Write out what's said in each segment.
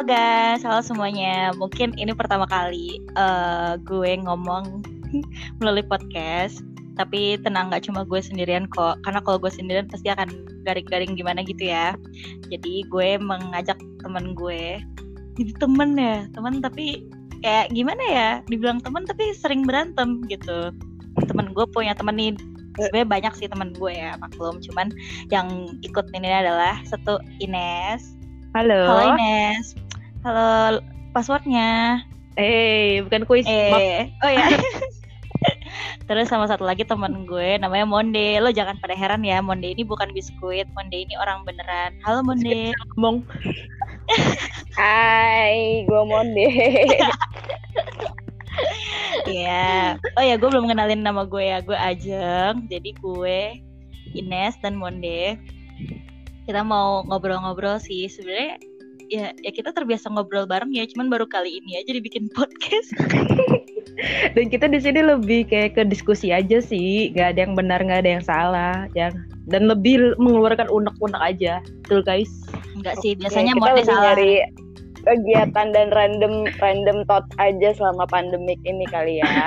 Halo guys, halo semuanya. Mungkin ini pertama kali uh, gue ngomong melalui podcast. Tapi tenang, nggak cuma gue sendirian kok. Karena kalau gue sendirian pasti akan garing-garing gimana gitu ya. Jadi gue mengajak temen gue. Jadi temen ya, temen tapi kayak gimana ya? Dibilang temen tapi sering berantem gitu. Temen gue punya temen nih sebenarnya banyak sih teman gue ya maklum cuman yang ikut ini adalah satu Ines Halo. halo Ines halo passwordnya Eh, bukan kuis. Eh oh ya terus sama satu lagi teman gue namanya Monde lo jangan pada heran ya Monde ini bukan biskuit Monde ini orang beneran halo Monde ngomong. Hai, gue Monde. Iya. Oh ya, gue belum kenalin nama gue ya. Gue Ajeng. Jadi gue Ines dan Monde. Kita mau ngobrol-ngobrol sih. Sebenarnya ya ya kita terbiasa ngobrol bareng ya. Cuman baru kali ini aja dibikin podcast. Dan kita di sini lebih kayak ke diskusi aja sih. Gak ada yang benar, gak ada yang salah. Yang dan lebih mengeluarkan unek-unek aja. Betul guys. Enggak sih, biasanya kita Monde lebih salah. nyari kegiatan dan random random thoughts aja selama pandemik ini kali ya.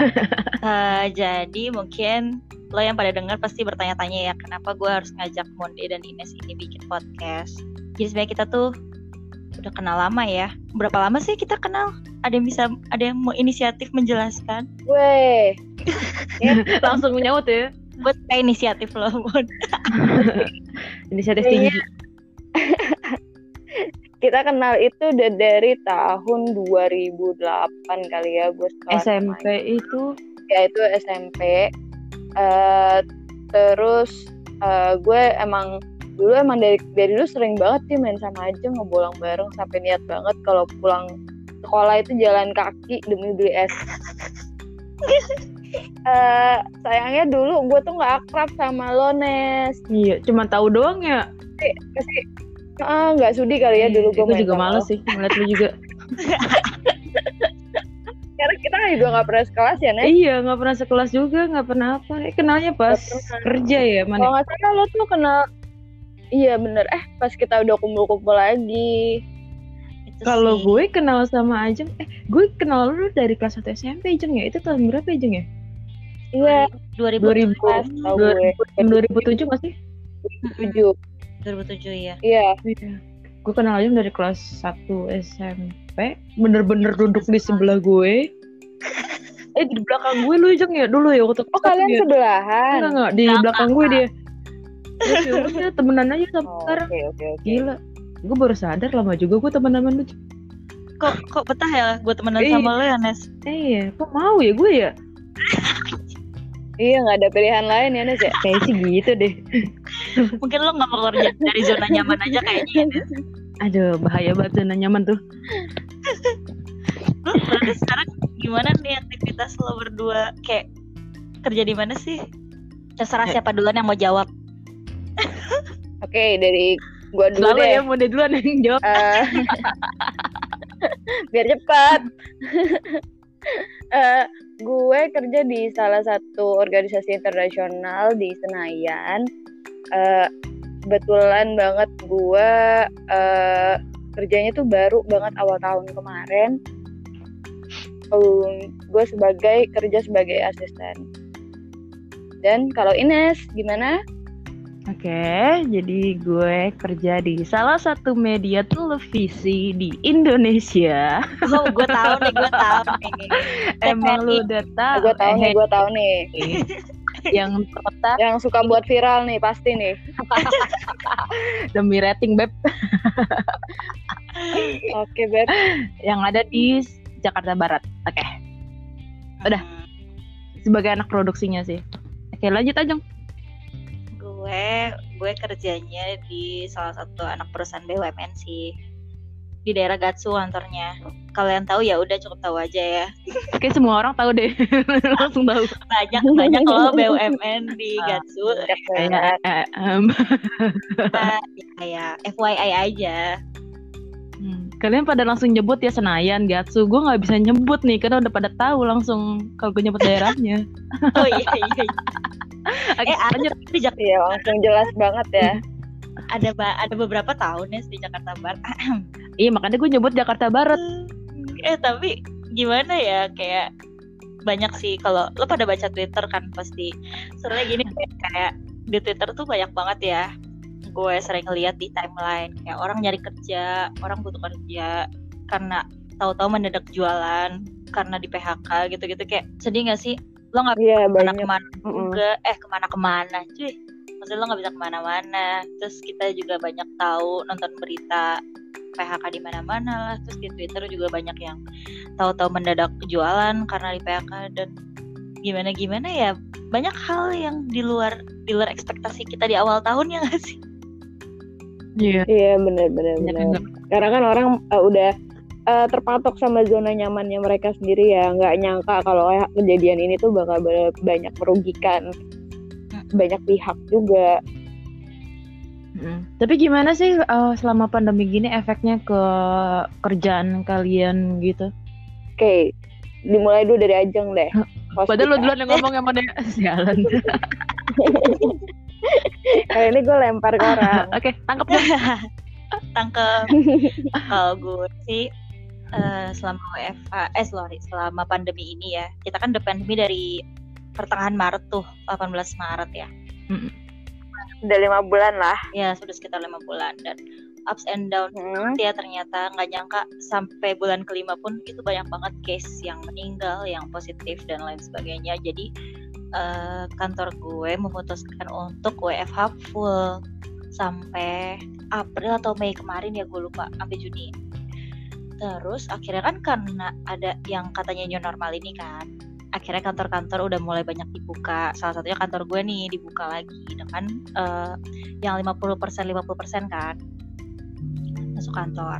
Eh, jadi mungkin lo yang pada dengar pasti bertanya-tanya ya kenapa gue harus ngajak Monde dan Ines ini bikin podcast. Jadi sebenarnya kita tuh udah kenal lama ya. Berapa lama sih kita kenal? Ada yang bisa ada yang mau inisiatif menjelaskan? Weh, Langsung menyahut ya. Buat kayak inisiatif lo, Mon. Inisiatif tinggi. kita kenal itu udah dari tahun 2008 kali ya gue SMP itu ya itu SMP Eh, terus eh, gue emang dulu emang dari dari dulu sering banget sih main sama aja ngebolang bareng sampai niat banget kalau pulang sekolah itu jalan kaki demi beli es Eh, sayangnya dulu gue tuh nggak akrab sama lo Nes iya, cuma tahu doang ya. pasti ah nggak sudi kali ya dulu gue Gue main juga males lo. sih ngeliat lu juga. karena kita juga nggak pernah sekelas ya Nes iya, nggak pernah sekelas juga, nggak pernah apa. Eh, kenalnya pas kerja ya, kalau mana? nggak salah lo tuh kenal iya bener eh pas kita udah kumpul-kumpul lagi Kalau gue kenal sama Ajeng, eh gue kenal lu dari kelas 1 SMP Ajeng ya? Itu tahun berapa Ajeng ya? iya 2000 pas tau gue 2007 gak sih? tujuh 2007 ya. iya Iya. Gue kenal Ajeng dari kelas 1 SMP, bener-bener duduk di sebelah gue. Eh di belakang gue lu Ajeng ya dulu ya waktu oh kalian ya? sebelahan Enggak enggak di belakang gue dia. Ya udah temenan aja sampai Oh, sekarang. oke oke oke Gila. Gue baru sadar lama juga gue temenan lu. Kok kok betah ya gue temenan Iya. sama lo ya, Nes? Eh iya, kok mau ya gue ya? iya nggak ada pilihan lain ya Nes ya Kayak sih gitu deh. Mungkin lo nggak mau keluar dari zona nyaman aja kayaknya. ya, Nes. Aduh, bahaya banget zona nyaman tuh. Lo berarti sekarang gimana nih aktivitas lo berdua? Kayak kerja di mana sih? Terserah Ya. siapa duluan yang mau jawab. Oke dari gua dulu Selalu deh. ya mau duluan yang jawab. Eh, biar cepat Eh, gue kerja di salah satu organisasi internasional di Senayan. Eh, kebetulan banget gue eh, kerjanya tuh baru banget awal tahun kemarin. Um, gue sebagai kerja sebagai asisten. Dan kalau Ines gimana Oke, jadi gue kerja di salah satu media televisi di Indonesia. Oh, gue tahu nih, gue tahu nih. Emang lu udah tahu? gue tahu nih gue tahu nih yang terletak yang suka buat viral nih pasti nih demi rating beb oke beb yang ada di Jakarta Barat. Oke, Udah. Hmm, sebagai anak produksinya sih. Oke, lanjut aja. Gue gue kerjanya di salah satu anak perusahaan BUMN sih di daerah Gatsu kantornya. Kalian tahu ya udah cukup tahu aja ya. Oke, semua orang tahu deh. Langsung tahu. Banyak banyak kalau BUMN di Ah. Gatsu. Kayak eh, em, Nah, kayak FYI aja. Hmm, Kalian pada langsung nyebut ya Senayan, Gatsu. Gue nggak bisa nyebut nih karena udah pada tahu langsung kalau gue nyebut daerahnya. Oh iya iya. iya. Oke, Eh ada di Jak- Iya langsung jelas banget ya. Ada ba- ada beberapa tahun ya di Jakarta Barat. Iya makanya gue nyebut Jakarta Barat. eh tapi gimana ya kayak banyak sih kalau lo pada baca Twitter kan pasti. Sebenarnya gini kayak di Twitter tuh banyak banget ya gue sering lihat di timeline. Kayak orang nyari kerja orang butuh kerja karena tahu-tahu mendadak jualan karena di PHK gitu-gitu. Kayak sedih gak sih lo nggak Iya ke mana banyak. ke mana Mm-mm. juga eh ke mana ke mana cuy maksudnya lo nggak bisa ke mana-mana terus kita juga banyak tahu nonton berita PHK di mana-mana lah terus di Twitter juga banyak yang tahu-tahu mendadak jualan karena di PHK dan gimana gimana ya banyak hal yang di luar di luar ekspektasi kita di awal tahun ya nggak sih Iya. Iya benar benar benar. yang nggak- Karena kan orang uh, udah uh, terpatok sama zona nyamannya mereka sendiri ya, nggak nyangka kalau eh, kejadian ini tuh bakal ba- banyak merugikan banyak pihak juga. Mm. Tapi gimana sih eh, selama pandemi gini efeknya ke kerjaan kalian gitu? Oke, dimulai dulu dari Ajeng deh. Padahal lo Hospital. duluan yang ngomong yang mana sialan. Kali ini gue lempar ke orang. Oke, tangkap deh. tangkep kalau gue sih eh, selama WFH eh sorry selama pandemi ini ya. Kita kan udah pandemi dari pertengahan Maret tuh 18 Maret ya. Udah lima bulan lah. ya sudah sekitar lima bulan dan ups and down. Hmm. ya ternyata nggak nyangka sampai bulan kelima pun itu banyak banget case yang meninggal yang positif dan lain sebagainya. Jadi eh, kantor gue memutuskan untuk WFH full sampai April atau Mei kemarin ya gue lupa sampai Juni terus akhirnya kan karena ada yang katanya new normal ini kan akhirnya kantor-kantor udah mulai banyak dibuka salah satunya kantor gue nih dibuka lagi dengan eh, yang 50% 50% kan masuk kantor.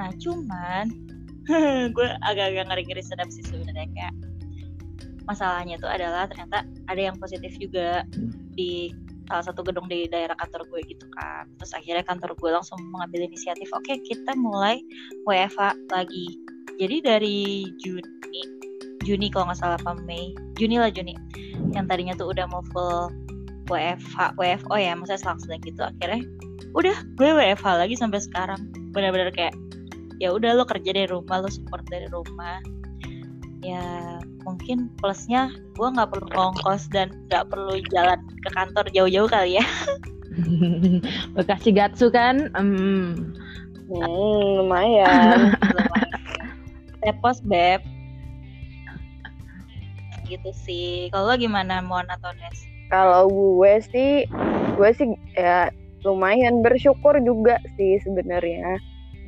Nah cuman gue agak-agak ngeri-ngeri sedap sih sebenarnya kayak masalahnya itu adalah ternyata ada yang positif juga di salah satu gedung di daerah kantor gue gitu kan. Terus akhirnya kantor gue langsung mengambil inisiatif, oke kita mulai WFH lagi. Jadi dari Juni, Juni kalau nggak salah apa Mei, Juni lah Juni. Yang tadinya tuh udah mau full WFH, WFO ya, maksudnya selang-seling gitu. Akhirnya udah gue WFH lagi sampai sekarang benar-benar kayak ya udah lo kerja dari rumah lo support dari rumah ya mungkin plusnya gue nggak perlu ongkos dan nggak perlu jalan ke kantor jauh-jauh kali ya Bekasi Gatsu kan? Hmm. Hmm, lumayan. tepos beb gitu sih kalau gimana Mon atau Nes Kalau gue sih, gue sih ya lumayan bersyukur juga sih sebenarnya.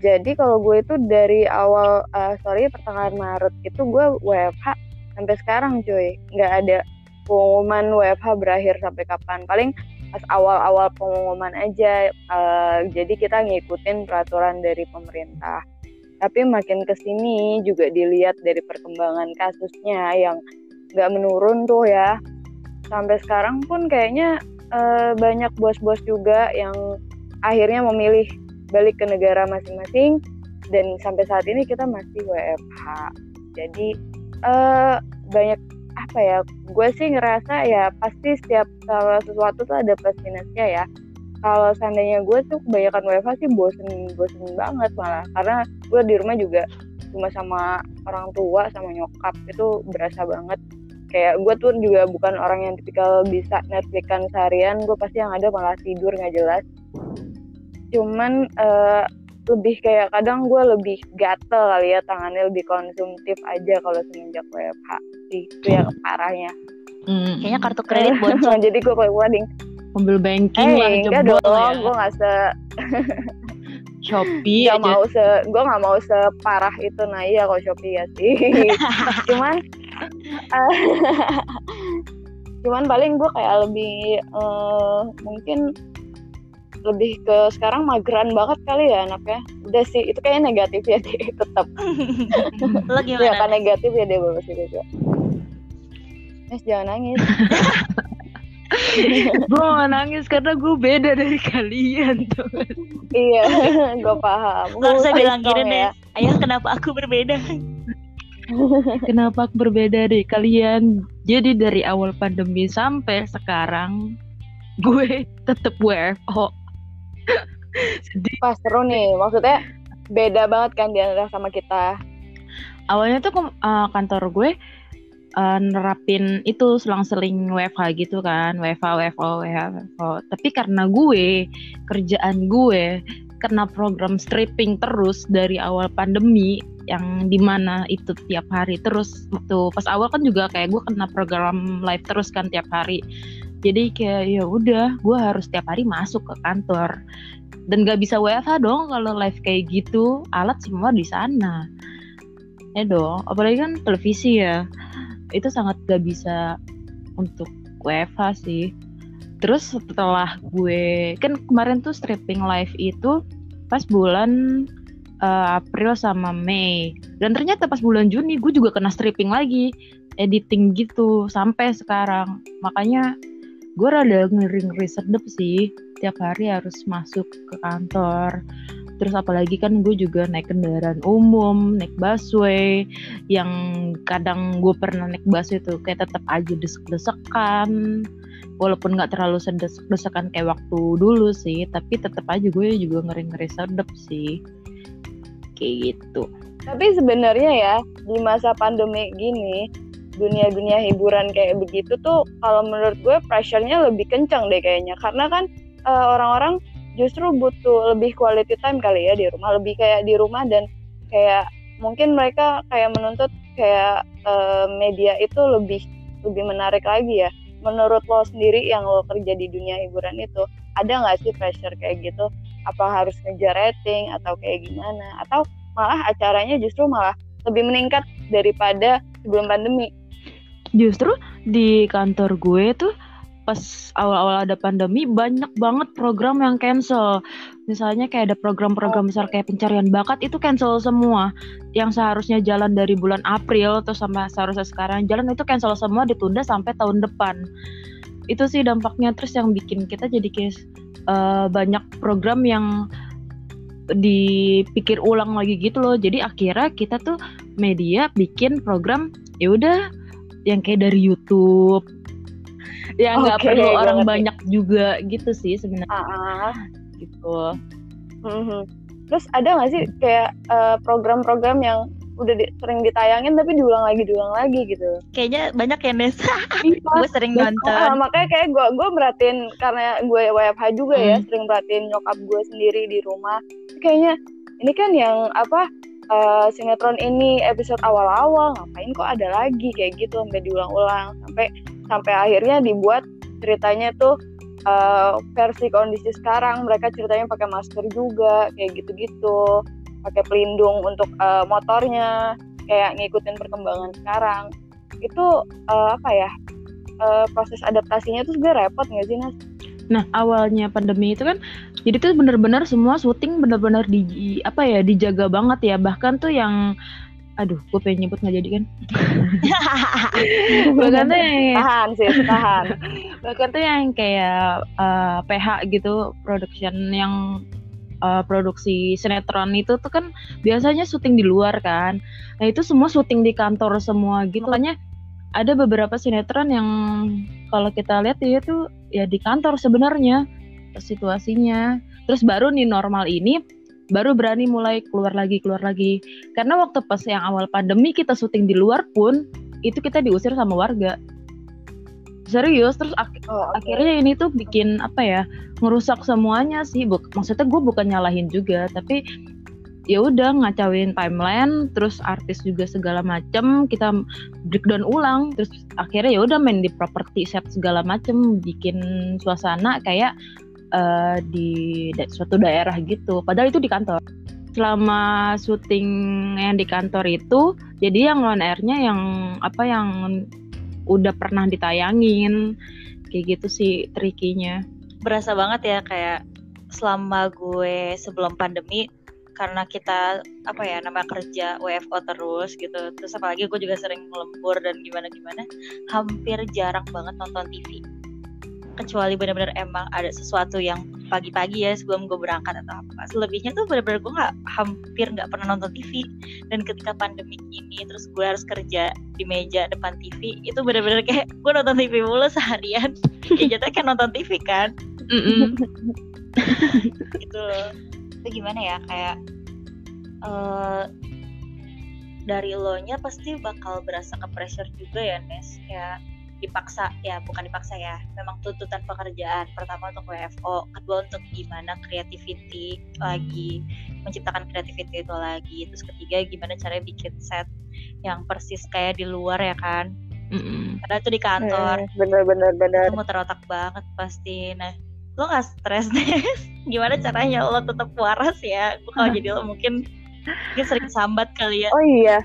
Jadi kalau gue itu dari awal, eh, sorry pertengahan Maret itu gue WFH sampai sekarang cuy, nggak ada pengumuman WFH berakhir sampai kapan. Paling pas awal-awal pengumuman aja. eh, jadi kita ngikutin peraturan dari pemerintah. Tapi makin ke sini juga dilihat dari perkembangan kasusnya yang nggak menurun tuh ya sampai sekarang pun kayaknya eh, banyak bos-bos juga yang akhirnya memilih balik ke negara masing-masing dan sampai saat ini kita masih WFH. Jadi eh, banyak apa ya? Gue sih ngerasa ya pasti setiap kalau sesuatu tuh ada plus minusnya ya. Kalau seandainya gue tuh kebanyakan WFH sih bosen bosen banget malah karena gue di rumah juga cuma sama orang tua sama nyokap itu berasa banget kayak gue tuh juga bukan orang yang tipikal bisa Netflixan seharian gue pasti yang ada malah tidur nggak jelas cuman eh, lebih kayak kadang gue lebih gatel kali ya tangannya lebih konsumtif aja kalau semenjak WFH itu yang parahnya Hmm. kayaknya kartu kredit bonceng jadi gue paling wedding mobil banking eh lah enggak dong ya. gue nggak se Shopee nggak aja. mau se gue nggak mau separah itu nah iya kalau Shopee ya sih cuman eh, cuman paling gue kayak lebih eh, mungkin lebih ke sekarang mageran banget kali ya anaknya udah sih itu kayaknya negatif ya deh tetap lo ya gimana kan Nes? negatif ya deh bagus juga Nes jangan nangis gue gak nangis karena gue beda dari kalian tuh. iya gue paham lo harusnya Gue bilang gini deh ya. ayah kenapa aku berbeda Kenapa aku berbeda dari kalian? Jadi dari awal pandemi sampai sekarang gue tetap WFO. Sedih. pas seru nih. Maksudnya beda banget kan di antara sama kita. Awalnya tuh uh, kantor gue uh, nerapin itu selang-seling WFH gitu kan. WFH WFO WFH tapi karena gue kerjaan gue kena program stripping terus dari awal pandemi yang di mana itu tiap hari terus waktu pas awal kan juga kayak gue kena program live terus kan tiap hari jadi kayak ya udah gue harus tiap hari masuk ke kantor. Dan gak bisa WFH dong kalau live kayak gitu. Alat semua di sana. Ya dong apalagi kan televisi ya. Itu sangat gak bisa untuk WFH sih. Terus setelah gue kan kemarin tuh stripping live itu pas bulan uh, April sama Mei. Dan ternyata pas bulan Juni gue juga kena stripping lagi editing gitu sampai sekarang. Makanya gue rada ngeri-ngeri sedep sih. Tiap hari harus masuk ke kantor. Terus apalagi kan gue juga naik kendaraan umum naik busway. Yang kadang gue pernah naik busway tuh kayak tetap aja desek-desekan. Walaupun nggak terlalu sedek-desekan kayak waktu dulu sih tapi tetap aja gue juga ngeri-ngeri sedep sih. Kayak gitu. Tapi sebenarnya ya di masa pandemi gini dunia-dunia hiburan kayak begitu tuh kalau menurut gue pressure-nya lebih kencang deh kayaknya. Karena kan uh, orang-orang justru butuh lebih quality time kali ya di rumah lebih kayak di rumah dan kayak mungkin mereka kayak menuntut kayak uh, media itu lebih lebih menarik lagi ya. Menurut lo sendiri yang lo kerja di dunia hiburan itu ada nggak sih pressure kayak gitu? Apa harus ngejar rating atau kayak gimana? Atau malah acaranya justru malah lebih meningkat daripada sebelum pandemi justru di kantor gue tuh pas awal-awal ada pandemi banyak banget program yang cancel. Misalnya kayak ada program-program besar kayak pencarian bakat itu cancel semua. Yang seharusnya jalan dari bulan April atau sampai seharusnya sekarang jalan itu cancel semua ditunda sampai tahun depan. Itu sih dampaknya terus yang bikin kita jadi kayak uh, banyak program yang dipikir ulang lagi gitu loh. Jadi akhirnya kita tuh media bikin program ya udah yang kayak dari YouTube yang nggak okay, perlu orang ngerti. banyak juga gitu sih sebenarnya uh-uh. gitu mm-hmm. terus ada nggak sih kayak uh, program-program yang udah di, sering ditayangin tapi diulang lagi diulang lagi gitu kayaknya banyak ya Nes iya, gue sering nonton uh, makanya kayak gue gue merhatiin karena gue WFH juga ya, hmm. ya sering merhatiin nyokap gue sendiri di rumah kayaknya ini kan yang apa uh, sinetron ini episode awal-awal ngapain kok ada lagi? Kayak gitu sampai diulang-ulang. Sampai sampai akhirnya dibuat ceritanya tuh uh, versi kondisi sekarang. Mereka ceritanya pakai masker juga kayak gitu-gitu. Pakai pelindung untuk uh, motornya kayak ngikutin perkembangan sekarang. Itu uh, apa ya uh, proses adaptasinya tuh sebenarnya repot nggak sih Nas? Nah awalnya pandemi itu kan jadi tuh bener-bener semua syuting bener-bener di apa ya dijaga banget ya. Bahkan tuh yang aduh gue pengen nyebut nggak jadi kan? Bahkan tuh yang tahan sih tahan. Bahkan tuh yang kayak uh, eh, PH gitu production yang uh, produksi sinetron itu tuh kan biasanya syuting di luar kan. Nah itu semua syuting di kantor semua gitu. Makanya ada beberapa sinetron yang kalau kita lihat ya itu ya di kantor sebenarnya situasinya. Terus baru nih normal ini baru berani mulai keluar lagi keluar lagi. Karena waktu pas yang awal pandemi kita syuting di luar pun itu kita diusir sama warga. Serius terus ak oh, okay. akhirnya ini tuh bikin apa ya ngerusak semuanya sih. Buk maksudnya gue bukan nyalahin juga tapi ya udah ngacauin timeline terus artis juga segala macem kita breakdown ulang terus akhirnya ya udah main di properti set segala macem bikin suasana kayak uh, di da suatu daerah gitu. Padahal itu di kantor. Selama syuting yang di kantor itu jadi yang on airnya yang apa yang udah pernah ditayangin kayak gitu sih trikinya. Berasa banget ya kayak selama gue sebelum pandemi karena kita apa ya nama kerja WFO terus gitu. Terus apalagi gue juga sering lembur dan gimana gimana hampir jarang banget nonton TV kecuali benar-benar emang ada sesuatu yang pagi-pagi ya sebelum gue berangkat atau apa. Selebihnya tuh benar-benar gue nggak hampir nggak pernah nonton TV dan ketika pandemi ini terus gue harus kerja di meja depan TV itu benar-benar kayak gue nonton TV mulu seharian. Kayak jatuh kayak nonton TV kan. Gitu. loh itu gimana ya kayak eh, dari lo nya pasti bakal berasa ke pressure juga ya Nes. Ya dipaksa ya bukan dipaksa ya memang tuntutan pekerjaan pertama untuk WFO kedua untuk gimana creativity lagi menciptakan creativity itu lagi terus ketiga gimana caranya bikin set yang persis kayak di luar ya kan. Mm-mm. karena itu di kantor. Hmm, bener bener bener itu muter otak banget pasti nah lo gak stres deh. Gimana caranya lo tetap waras ya? Kalau jadi lo mungkin mungkin sering sambat kali ya. Oh iya.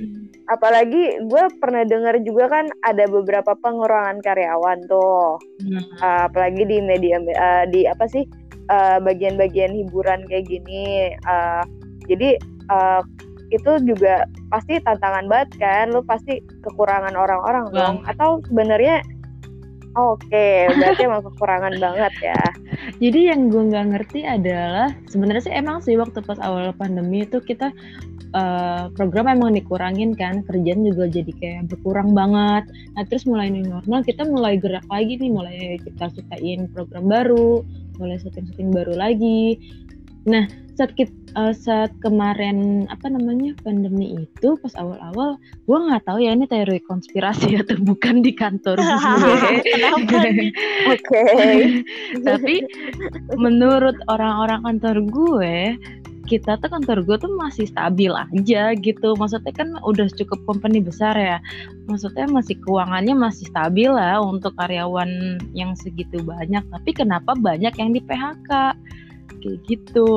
Apalagi gue pernah dengar juga kan ada beberapa pengurangan karyawan tuh. Hmm. Uh, apalagi di media uh, di apa sih uh, bagian-bagian hiburan kayak gini. Uh, jadi uh, itu juga pasti tantangan banget kan? Lu pasti kekurangan orang-orang dong. Atau sebenarnya oke berarti emang kekurangan banget ya Jadi yang gue nggak ngerti adalah sebenarnya sih emang sih waktu pas awal pandemi itu kita eh, program emang dikurangin kan kerjaan juga jadi kayak berkurang banget. Nah terus mulai new normal kita mulai gerak lagi nih mulai kita ciptain program baru, mulai syuting-syuting baru lagi. Nah saat kita, saat kemarin apa namanya pandemi itu pas awal-awal gue nggak tahu ya ini teori konspirasi atau bukan di kantor gue. Oke Tapi menurut orang-orang kantor gue, kita tuh kantor gue tuh masih stabil aja gitu. Maksudnya kan udah cukup company besar ya. Maksudnya masih keuangannya masih stabil lah untuk karyawan yang segitu banyak. Tapi kenapa banyak yang di PHK? Kayak gitu.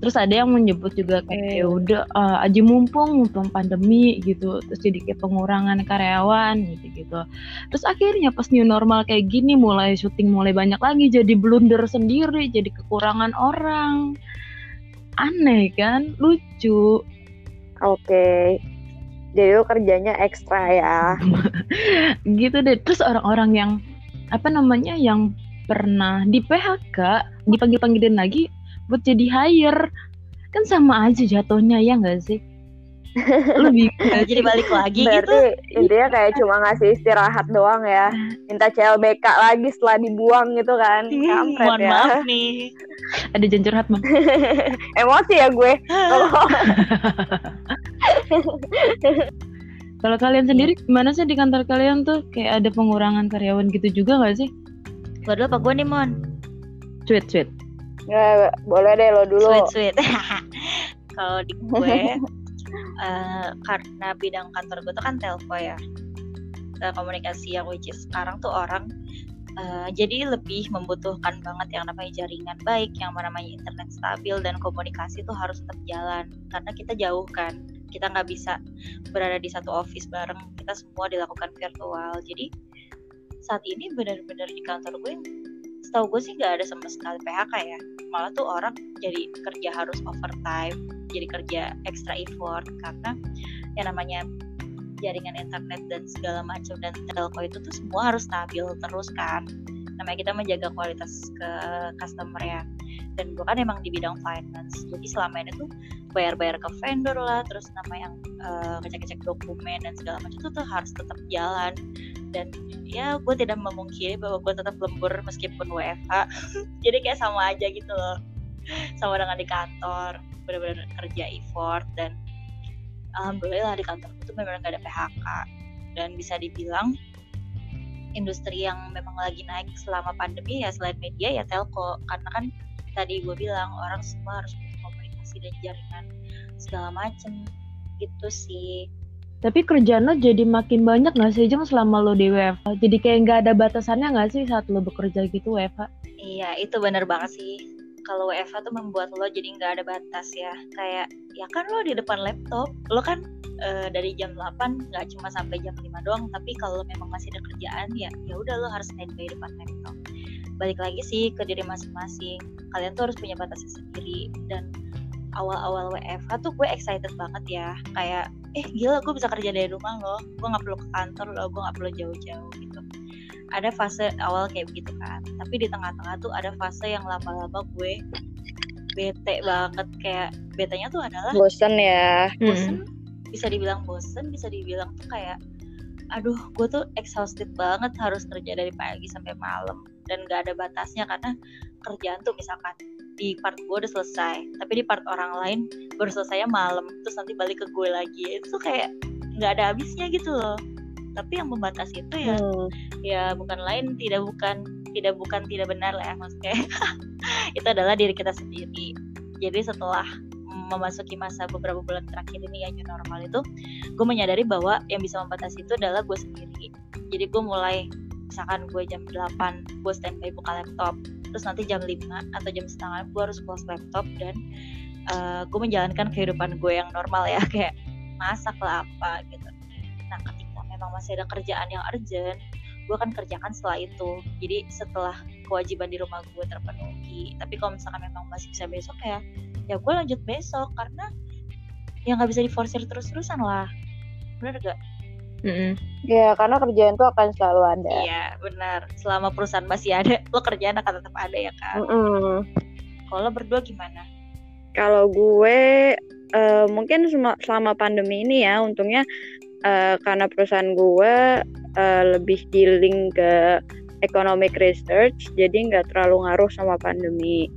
Terus ada yang menyebut juga kayak ya udah eh, aja mumpung mumpung pandemi gitu terus jadi kayak pengurangan karyawan gitu gitu terus akhirnya pas new normal kayak gini mulai syuting mulai banyak lagi jadi blunder sendiri jadi kekurangan orang. Aneh kan? Lucu. Oke. Jadi lu kerjanya ekstra ya? Gitu deh. Terus orang-orang yang apa namanya yang pernah di PHK dipanggil-panggilin lagi buat jadi hire. Kan sama aja jatuhnya ya nggak sih? Lebih jadi balik lagi gitu? berarti intinya kayak cuma ngasih istirahat doang ya. Minta CLBK lagi setelah dibuang gitu kan. Kampret mohon ya. maaf nih. Ada jangan curhat bang emosi ya gue. Kalau- kalau kalian sendiri gimana sih di kantor kalian tuh? Kayak ada pengurangan karyawan gitu juga nggak sih Gua dulu apa gue nih Mon? sweet sweet. Nggak, boleh deh lo dulu. Sweet sweet. Kalau di gue eh, Karena bidang kantor gue tuh kan telco ya. Telekomunikasi yang which is sekarang tuh orang eh, Jadi lebih membutuhkan banget yang namanya jaringan baik Yang namanya internet stabil dan komunikasi tuh harus tetap jalan. Karena kita jauh kan Kita nggak bisa berada di satu office bareng. Kita semua dilakukan virtual. Jadi saat ini benar-benar di kantor gue setahu gue sih nggak ada sama sekali PHK ya. Malah tuh orang jadi kerja harus overtime jadi kerja extra effort karena yang namanya jaringan internet dan segala macam dan telco itu tuh semua harus stabil terus kan. Namanya kita menjaga kualitas ke customer ya. Dan gue kan emang di bidang finance jadi selama ini tuh bayar-bayar ke vendor lah terus nama yang eh, ngecek-ngecek dokumen dan segala macam itu tuh harus tetap jalan dan ya gue tidak memungkiri bahwa gue tetap lembur meskipun WFH jadi kayak sama aja gitu loh. Sama dengan di kantor benar-benar kerja effort dan alhamdulillah di kantor itu memang gak ada PHK dan bisa dibilang industri yang memang lagi naik selama pandemi ya selain media ya telco. Karena kan tadi gue bilang orang semua harus butuh komunikasi dan jaringan segala macem. Gitu sih Tapi kerjaan lo jadi makin banyak gak sih Jeng selama lo di WFH? Jadi kayak nggak ada batasannya gak sih saat lo bekerja gitu WFH? Iya, itu bener banget sih. Kalau WFH tuh membuat lo jadi nggak ada batas ya. Kayak, ya kan lo di depan laptop, lo kan eh, dari jam 8 nggak cuma sampai jam 5 doang, tapi kalau memang masih ada kerjaan ya, ya udah lo harus standby depan laptop. Balik lagi sih ke diri masing-masing. Kalian tuh harus punya batasnya sendiri dan awal-awal WFH tuh gue excited banget ya. Kayak, eh gila gue bisa kerja dari rumah loh. Gue nggak perlu ke kantor loh, gue nggak perlu jauh-jauh gitu. Ada fase awal kayak begitu kan. Tapi di tengah-tengah tuh ada fase yang lama-lama gue bete banget. Kayak betenya tuh adalah bosen ya. Bosen. Bisa dibilang bosen bisa dibilang tuh kayak aduh gue tuh exhausted banget harus kerja dari pagi sampai malam. Dan gak ada batasnya karena kerjaan tuh misalkan di part gue udah selesai. Tapi di part orang lain baru selesainya malam terus nanti balik ke gue lagi. Itu kayak nggak ada habisnya gitu loh. Tapi yang membatasi itu ya Hmm. ya bukan lain tidak bukan tidak bukan tidak benar lah ya maksudnya. Itu adalah diri kita sendiri. Jadi setelah memasuki masa beberapa bulan terakhir ini ya new normal itu gue menyadari bahwa yang bisa membatasi itu adalah gue sendiri. Jadi gue mulai misalkan gue jam 8 gue standby buka laptop terus nanti jam 5 atau jam setengah gue harus close laptop dan uh, gue menjalankan kehidupan gue yang normal ya. Kayak masak lah apa gitu. Nah ketika memang masih ada kerjaan yang urgent gue akan kerjakan setelah itu. Jadi setelah kewajiban di rumah gue terpenuhi. Tapi kalau misalkan memang masih bisa besok ya ya gue lanjut besok karena ya nggak bisa diforsir terus-terusan lah. Bener gak? Mm-mm. Ya, karena kerjaan tuh akan selalu ada. Iya benar selama perusahaan masih ada lo kerjaan akan tetap ada ya kan Mm-mm. kalau lo berdua gimana? Kalau gue eh, mungkin selama pandemi ini ya, untungnya eh, karena perusahaan gue eh, lebih dealing ke economic research, jadi nggak terlalu ngaruh sama pandemi.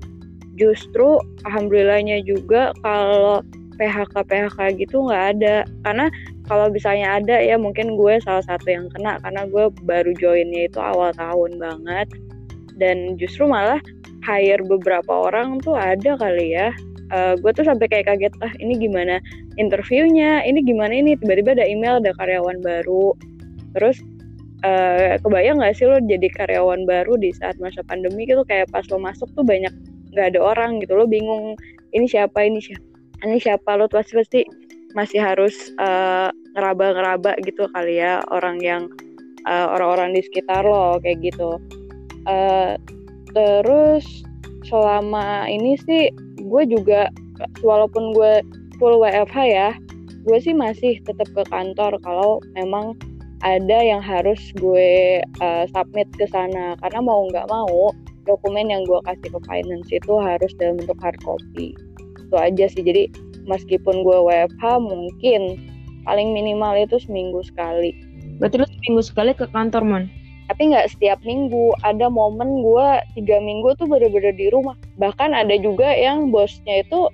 Justru alhamdulillahnya juga kalau PHK PHK gitu nggak ada, karena kalau misalnya ada ya mungkin gue salah satu yang kena karena gue baru joinnya itu awal tahun banget. Dan justru malah hire beberapa orang tuh ada kali ya. Eh, gue tuh sampai kayak kaget ah ini gimana interviewnya? Ini gimana ini? Tiba-tiba ada email ada karyawan baru. Terus eh, kebayang nggak sih lo jadi karyawan baru di saat masa pandemi gitu? Kayak pas lo masuk tuh banyak nggak ada orang gitu. Lo bingung ini siapa? Ini siapa? Ini siapa? Lo pasti pasti masih harus eh, ngeraba-ngeraba gitu kali ya orang yang eh, orang-orang di sekitar lo kayak gitu. Eh, terus selama ini sih gue juga walaupun gue full WFH ya gue sih masih tetap ke kantor kalau memang ada yang harus gue uh, submit ke sana. Karena mau nggak mau dokumen yang gue kasih ke finance itu harus dalam bentuk hard copy. Itu aja sih. Jadi meskipun gue WFH mungkin paling minimal itu seminggu sekali. Berarti lu seminggu sekali ke kantor, Mon? tapi nggak setiap minggu. Ada momen gue tiga minggu tuh bener-bener di rumah. Bahkan ada juga yang bosnya itu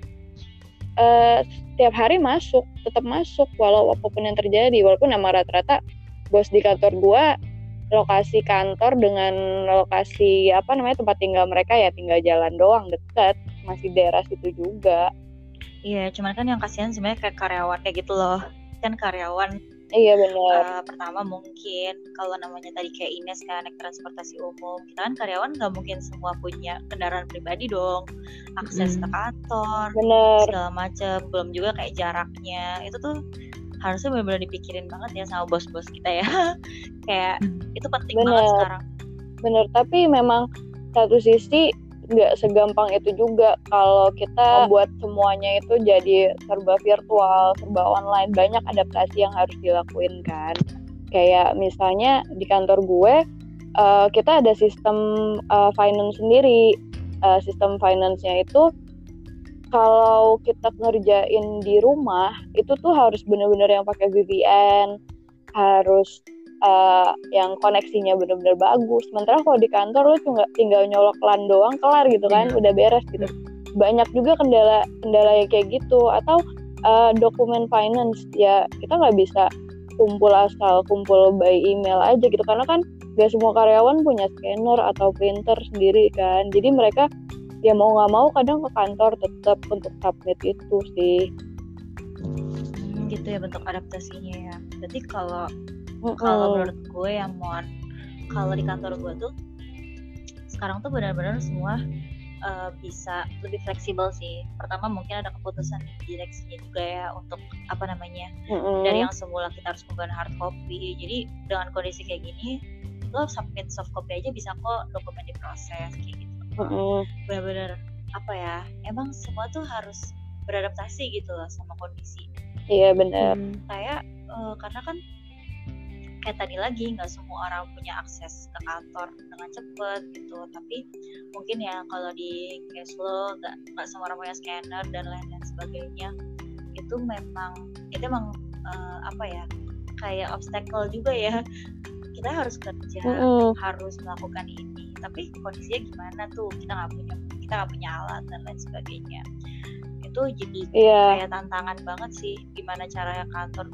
eh, setiap hari masuk tetap masuk walau apa pun yang terjadi. Walaupun emang rata-rata bos di kantor gue lokasi kantor dengan lokasi apa namanya tempat tinggal mereka ya tinggal jalan doang deket. Masih daerah situ juga Iya cuman kan yang kasihan sebenarnya kayak karyawan kayak gitu loh. Kan karyawan iya bener Uh, pertama mungkin kalau namanya tadi kayak Ines kan naik transportasi umum kita kan karyawan nggak mungkin semua punya kendaraan pribadi dong. Akses ke Mm. kantor bener segala macem. Belum juga kayak jaraknya. Itu tuh harusnya benar-benar dipikirin banget ya sama bos-bos kita ya. Kayak itu penting banget Bener. sekarang. Bener tapi memang satu sisi nggak segampang itu juga kalau kita buat semuanya itu jadi serba virtual serba online. Banyak adaptasi yang harus dilakuin kan. Kayak misalnya di kantor gue eh, kita ada sistem eh, finance sendiri. Eh, sistem finance-nya itu kalau kita ngerjain di rumah itu tuh harus bener-bener yang pakai VPN harus eh, yang koneksinya bener-bener bagus. Sementara kalau di kantor lu cuma tinggal nyolok LAN doang kelar gitu kan, Iya. udah beres gitu. Banyak juga kendala kendala yang kayak gitu atau eh, dokumen finance ya kita nggak bisa kumpul asal kumpul by email aja gitu karena kan gak semua karyawan punya scanner atau printer sendiri kan. Jadi mereka ya mau nggak mau kadang ke kantor tetap untuk submit itu sih. Hmm, gitu ya bentuk adaptasinya ya berarti kalau kalau menurut gue yang mon kalau di kantor gue tuh sekarang tuh benar-benar semua uh, bisa lebih fleksibel sih pertama mungkin ada keputusan direksinya juga ya untuk apa namanya Mm-mm. dari yang semula kita harus menggunakan hard copy jadi dengan kondisi kayak gini lo submit soft copy aja bisa kok dokumen diproses kayak gitu Mm-mm. benar-benar apa ya emang semua tuh harus beradaptasi gitu loh sama kondisi Iya benar. Hmm. kayak eh, karena kan kayak tadi lagi nggak semua orang punya akses ke kantor dengan cepet gitu. Tapi mungkin ya kalau di cash flow nggak nggak semua orang punya scanner dan lain lain sebagainya itu memang itu emang eh, apa ya kayak obstacle juga ya. Kita harus kerja Mm-mm. harus melakukan ini. Tapi kondisinya gimana tuh? Kita nggak punya kita nggak punya alat dan lain sebagainya. Itu jadi Iya. kayak tantangan banget sih gimana cara kantor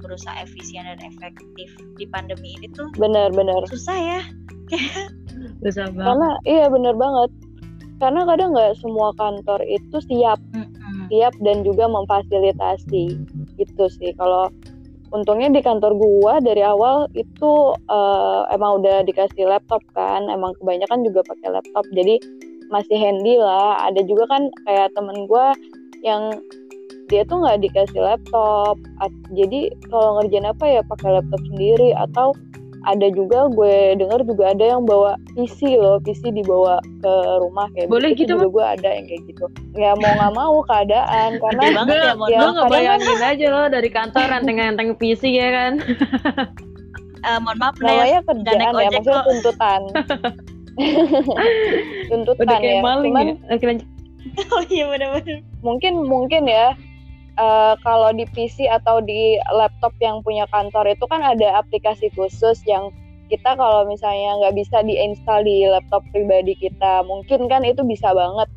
berusaha efisien dan efektif di pandemi ini tuh Benar-benar. susah ya Susah banget. Karena iya benar banget. Karena kadang nggak semua kantor itu siap, Mm-mm. siap dan juga memfasilitasi gitu sih. Kalau untungnya di kantor gua dari awal itu eh, emang udah dikasih laptop kan, emang kebanyakan juga pakai laptop. Jadi masih handy lah. Ada juga kan kayak temen gua yang dia tuh nggak dikasih laptop. Jadi kalau ngerjain apa ya pakai laptop sendiri atau ada juga gue denger juga ada yang bawa PC loh, PC dibawa ke rumah kayak Boleh begitu gitu, juga gue ada yang kayak gitu. Ya mau nggak mau keadaan karena banget ya, ya, Gue kadang kan- ngebayangin aja loh dari kantor renteng-renteng PC ya kan. Eh, mohon maaf namanya kerjaan ya, maksudnya tuntutan. tuntutan Udah ya. kayak maling Cuman ya. Oke lanjut. oh iya benar-benar mungkin mungkin ya eh, kalau di PC atau di laptop yang punya kantor itu kan ada aplikasi khusus yang kita kalau misalnya nggak bisa diinstal di laptop pribadi kita mungkin kan itu bisa banget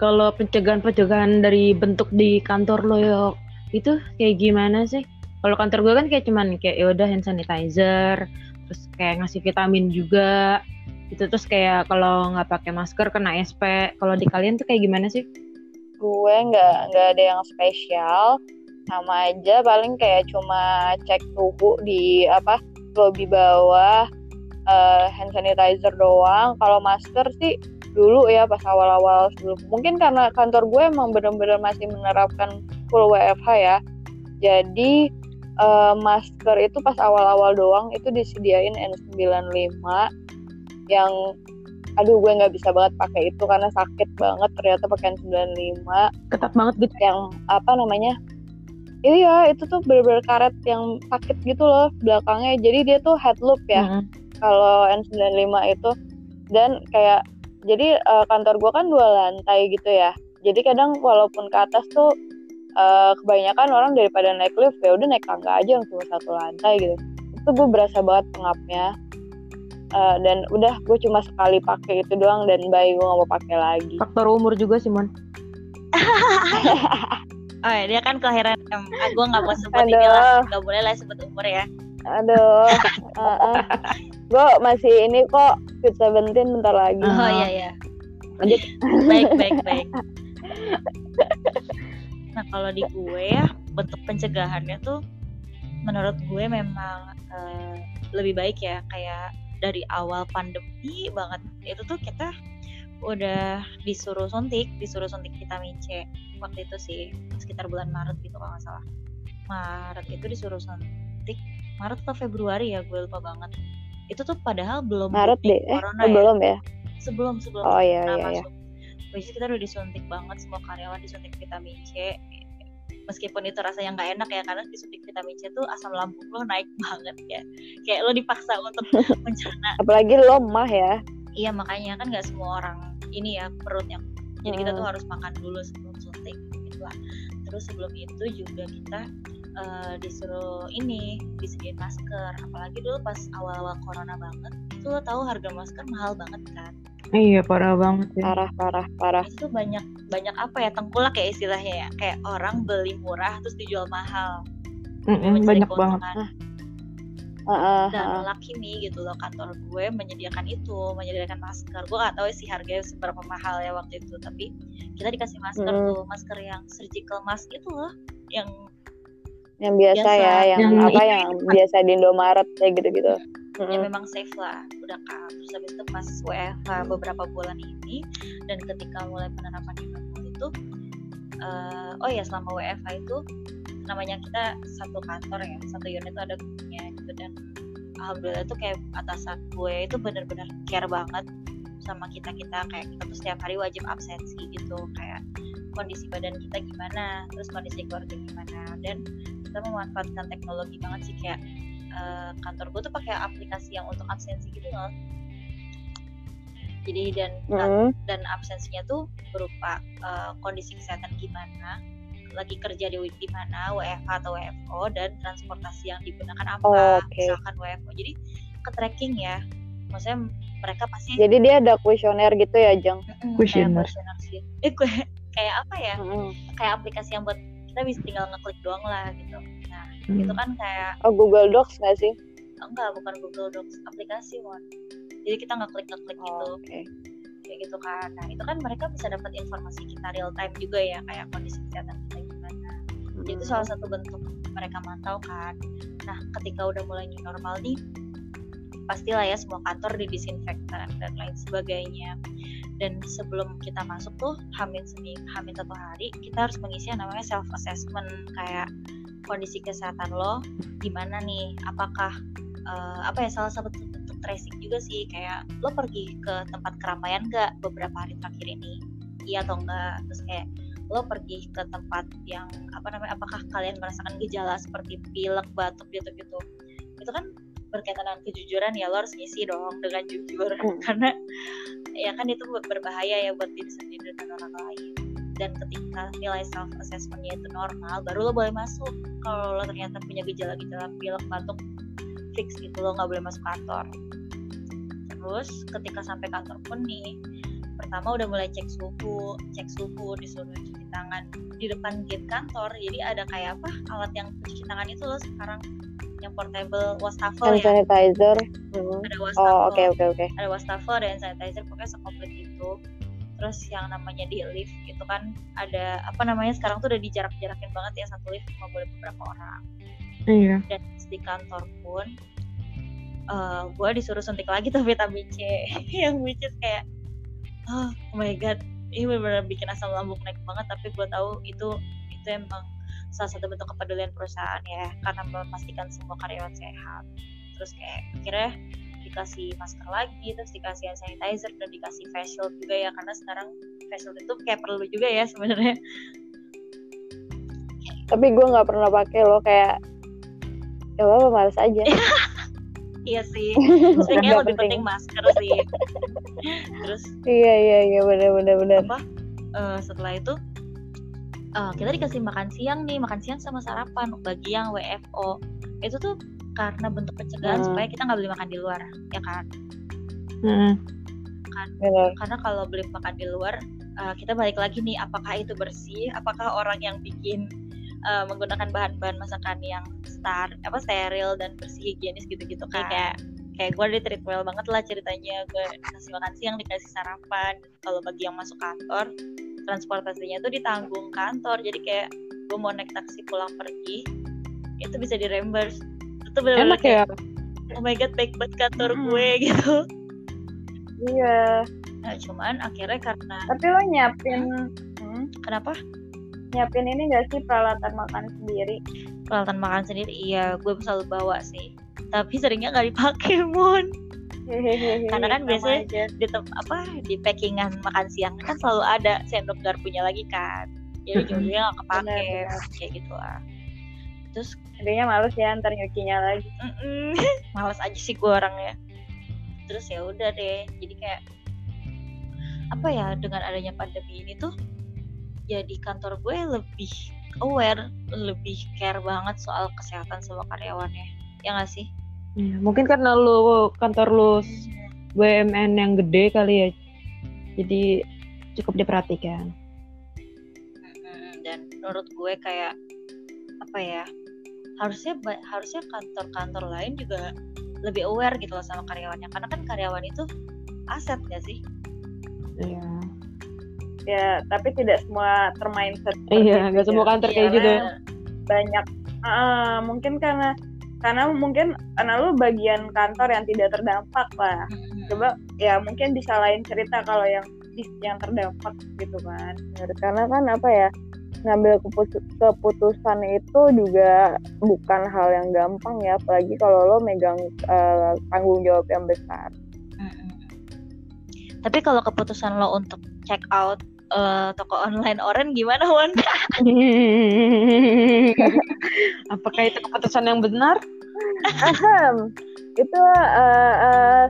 Kalau pencegahan-pencegahan dari bentuk di kantor lo yok, itu kayak gimana sih? Kalau kantor gue kan kayak cuman kayak ya udah hand sanitizer, terus kayak ngasih vitamin juga, itu terus kayak kalau nggak pakai masker kena SP. Kalau di kalian tuh kayak gimana sih? Gue nggak nggak ada yang spesial. Sama aja paling kayak cuma cek suhu di apa lobi bawah eh, hand sanitizer doang. Kalau masker sih dulu ya pas awal-awal sebelum. Mungkin karena kantor gue emang bener-bener masih menerapkan full WFH ya. Jadi eh, masker itu pas awal-awal doang itu disediain N95 yang aduh gue nggak bisa banget pakai itu karena sakit banget ternyata pakai N95 Ketat banget gitu. yang apa namanya? Iya itu tuh bener-bener karet yang sakit gitu loh belakangnya. Jadi dia tuh head loop ya Mm-mm. kalau N95 itu. Dan kayak jadi eh, kantor gua kan dua lantai gitu ya. Jadi kadang walaupun ke atas tuh eh, kebanyakan orang daripada naik lift ya udah naik tangga aja yang cuma satu lantai gitu. Itu gue berasa banget pengapnya Eh, dan udah gue cuma sekali pakai itu doang dan bayi gue gak mau pakai lagi. Faktor umur juga sih Mon. oh ya, dia kan kelahiran em, ah, gue nggak mau sebut ini lah. Nggak boleh lah sebut umur ya. Aduh, gue masih ini kok Fit Seventeen bentar lagi. oh iya iya. Lanjut. baik baik baik. Nah kalau di gue ya bentuk pencegahannya tuh menurut gue memang eh, lebih baik ya kayak dari awal pandemi banget. Itu tuh kita udah disuruh suntik disuruh suntik vitamin C waktu itu sih sekitar bulan Maret gitu kalau nggak salah. Maret itu disuruh suntik Maret atau Februari ya gue lupa banget. Itu tuh padahal belum Maret deh, eh corona ya. belum ya? sebelum sebelum Oh iya iya iya. masuk. Is kita udah disuntik banget semua karyawan disuntik vitamin C meskipun itu rasanya nggak enak ya karena disuntik vitamin C tuh asam lambung lo naik banget ya kayak lo dipaksa untuk mencerna Apalagi lo mah ya. iya makanya kan nggak semua orang ini ya perut yang jadi kita tuh Hmm. harus makan dulu sebelum suntik gitu lah terus sebelum itu juga kita eh, disuruh ini disediain masker apalagi dulu pas awal-awal corona banget itu lo tahu harga masker mahal banget kan Iya parah banget ya. Parah parah parah. itu banyak banyak apa ya tengkulak ya istilahnya ya kayak orang beli murah terus dijual mahal mencari banyak banget. keuntungan. Heeh, dan lucky nih gitu loh kantor gue menyediakan itu menyediakan masker gue gak tahu sih harganya seberapa mahal ya waktu itu tapi kita dikasih masker Hmm. tuh masker yang surgical mask itu loh yang Yang biasa, Biasa. ya, yang, Yang apa yang biasa di Indomaret kayak gitu-gitu. Ya memang safe lah. Udah kan terus habis itu pas WFH beberapa bulan ini dan ketika mulai penerapan new normal itu eh, oh ya selama WFH itu namanya kita satu kantor ya satu unit itu ada grupnya gitu. Dan alhamdulillah tuh kayak atasan gue itu bener-bener care banget sama kita kita kayak kita tuh setiap hari wajib absensi gitu. Kayak kondisi badan kita gimana terus kondisi keluarga gimana. Dan kita memanfaatkan teknologi banget sih kayak eh, kantor gue tuh pakai aplikasi yang untuk absensi gitu loh jadi dan Mm-mm. dan absensinya tuh berupa eh, kondisi kesehatan gimana lagi kerja di di mana WFH atau WFO dan transportasi yang digunakan apa Oh, oke. misalkan WFO jadi ke tracking ya maksudnya mereka pasti Jadi dia ada kuesioner gitu ya, Jeng? Questionnaire sih eh gue kayak apa ya Mm-mm. kayak aplikasi yang buat kita bisa tinggal ngeklik doang lah gitu Hmm. itu kan kayak Oh, Google Docs nggak sih? enggak bukan Google Docs aplikasi one jadi kita ngeklik gitu Oh, Oke. kayak gitu kan. Nah itu kan mereka bisa dapat informasi kita real time juga ya kayak kondisi kesehatan kita gimana. Jadi itu salah satu bentuk mereka mantau kan. Nah ketika udah mulai new normal nih pastilah ya semua kantor didisinfektan dan lain sebagainya. Dan sebelum kita masuk tuh hamin seminggu hamin satu hari kita harus mengisi yang namanya self assessment kayak kondisi kesehatan lo gimana nih? Apakah eh, apa ya salah satu bentuk tracing juga sih kayak lo pergi ke tempat keramaian gak beberapa hari terakhir ini? Iya atau enggak terus kayak lo pergi ke tempat yang apa namanya apakah kalian merasakan gejala seperti pilek batuk gitu gitu itu kan berkaitan dengan kejujuran ya lo harus ngisi dong dengan jujur. Hmm. karena ya kan itu ber- berbahaya ya buat diri sendiri dan orang lain dan ketika nilai self assessmentnya itu normal baru lo boleh masuk kalau lo ternyata punya gejala-gejala pilek batuk fix gitu lo nggak boleh masuk kantor terus ketika sampai kantor pun nih pertama udah mulai cek suhu cek suhu disuruh cuci tangan di depan gate kantor jadi ada kayak apa alat yang cuci tangan itu loh sekarang yang portable wastafel Hand ya sanitizer. Mm. ada wastafel Oh, oke oke oke. ada wastafel ada hand sanitizer pokoknya sekomplit itu terus yang namanya di lift itu kan ada apa namanya sekarang tuh udah dijarak-jarakin banget ya satu lift cuma boleh beberapa orang. Iya. dan di kantor pun eh gue disuruh suntik lagi tuh vitamin C yang which is kayak oh, oh my god. Ini benar-benar bikin asam lambung naik banget tapi gue tahu itu itu emang salah satu bentuk kepedulian perusahaan ya karena memastikan semua karyawan sehat. Terus kayak akhirnya dikasih masker lagi terus dikasih hand sanitizer dan dikasih face shield juga ya karena sekarang face shield itu kayak perlu juga ya sebenarnya Tapi gue nggak pernah pakai loh kayak ya apa males aja. iya sih sebenarnya lebih penting. penting masker sih terus iya iya iya benar benar benar. apa eh, setelah itu eh, kita dikasih makan siang nih makan siang sama sarapan bagi yang WFO itu tuh karena bentuk pencegahan Hmm. supaya kita nggak beli makan di luar ya kan? Heeh. Benar. karena kalau beli makan di luar eh, kita balik lagi nih apakah itu bersih? Apakah orang yang bikin eh, menggunakan bahan-bahan masakan yang star apa steril dan bersih higienis gitu-gitu kan? kayak kayak gue di treat well banget lah ceritanya. Gue kasih makan siang dikasih sarapan. Kalau bagi yang masuk kantor transportasinya tuh ditanggung kantor. Jadi kayak gue mau naik taksi pulang pergi itu bisa di reimburse itu bener-bener Enak ya. oh my god baik banget kantor Mm-mm. gue gitu. Iya. nah cuman akhirnya karena Tapi lo nyiapin hmm, kenapa? Nyiapin ini gak sih peralatan makan sendiri? peralatan makan sendiri iya gue selalu bawa sih. Tapi seringnya nggak dipakai mon Karena kan biasanya- aja. di tem- apa di packingan makan siang kan selalu ada sendok garpunya lagi kan. Jadi jadinya nggak kepake Benar, kayak gitu lah terus Jadinya males ya ntar nyucinya lagi. mm-mm, males aja sih gue orangnya terus ya udah deh jadi kayak apa ya dengan adanya pandemi ini tuh jadi kantor gue lebih aware lebih care banget soal kesehatan semua karyawannya ya nggak sih Iya, Mungkin karena lu kantor lu BUMN yang gede kali ya. Jadi cukup diperhatikan. Mm-mm, dan menurut gue kayak apa ya harusnya harusnya kantor-kantor lain juga lebih aware gitu loh sama karyawannya karena kan karyawan itu aset gak sih Iya. Ya, tapi tidak semua termindset. Iya, nggak semua kantor kayak Iya, gitu. banyak ah, mungkin karena karena mungkin karena lu bagian kantor yang tidak terdampak lah Mm-mm. coba ya mungkin bisa lain cerita kalau yang yang terdampak gitu kan karena kan apa ya ngambil keputusan itu juga bukan hal yang gampang ya apalagi kalau lo megang eh, tanggung jawab yang besar tapi kalau keputusan lo untuk check out eh, toko online Oren gimana Wan? Apakah itu keputusan yang benar? Itu eh, eh,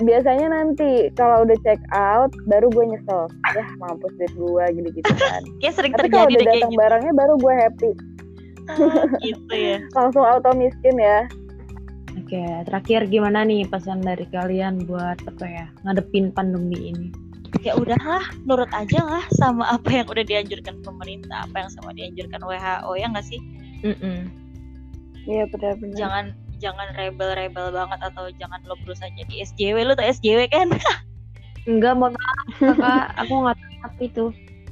biasanya nanti kalau udah check out baru gue nyesel ya mampus duit gue gitu gitu kan Kayak sering tapi kalau terjadi udah deh kayak datang gitu. barangnya baru gue happy Ah, gitu ya. langsung auto miskin ya Oke, terakhir gimana nih pesan dari kalian buat apa ya ngadepin pandemi ini? ya udahlah nurut aja lah sama apa yang udah dianjurkan pemerintah apa yang sama dianjurkan WHO ya nggak sih. Iya benar-benar. jangan jangan rebel-rebel banget atau jangan lo berusaha jadi SJW lu tuh SJW kan Enggak, maaf kakak, aku nggak tahu itu.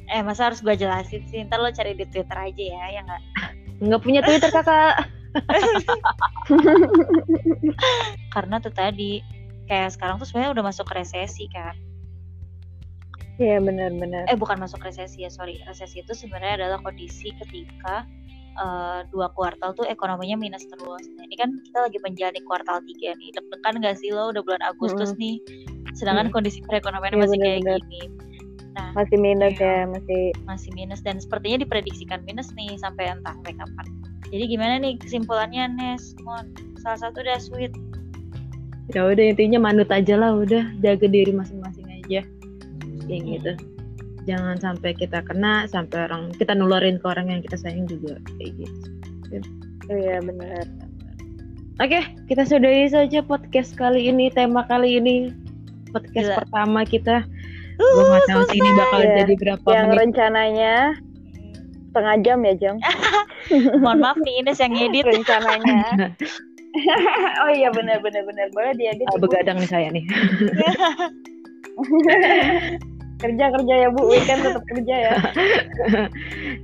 eh masa harus gue jelasin sih ntar lo cari di Twitter aja ya ya nggak Nggak punya Twitter kakak. karena tuh tadi kayak sekarang tuh sebenarnya udah masuk resesi kan Iya benar-benar. eh bukan masuk resesi ya sorry resesi itu sebenarnya adalah kondisi ketika eh, dua kuartal tuh ekonominya minus terus nah ini kan kita lagi menjalani kuartal tiga nih deg-degan gak sih lo udah bulan Agustus Mm-mm. nih sedangkan Mm. kondisi perekonomian Iya, masih kayak benar-benar. gini nah Masih minus Iya. ya, masih. masih minus dan sepertinya diprediksikan minus nih sampai entah sampai kapan jadi gimana nih kesimpulannya Nes Mon salah satu udah sweet Ya udah intinya manut aja lah udah jaga diri masing-masing aja. Kayak gitu. Jangan sampai kita kena, sampai orang kita nularin ke orang yang kita sayang juga kayak gitu. Iya benar. Oke, kita sudahi saja podcast kali ini, tema kali ini. Podcast Gila. pertama kita. Gue nggak tahu sih ini bakal Iya. jadi berapa Yang menit. rencananya setengah jam ya Jeng. mohon maaf nih Ines yang ngedit rencananya. oh iya benar benar benar boleh. Ah, Ibu. begadang nih saya nih. kerja kerja ya Bu, weekend tetap kerja ya.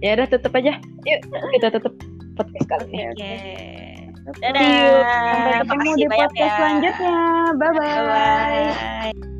ya udah tutup aja. Yuk, kita tutup podcast kali ini. Oke. See Dadah. Sampai ketemu di podcast ya. selanjutnya. Bye bye. Bye-bye.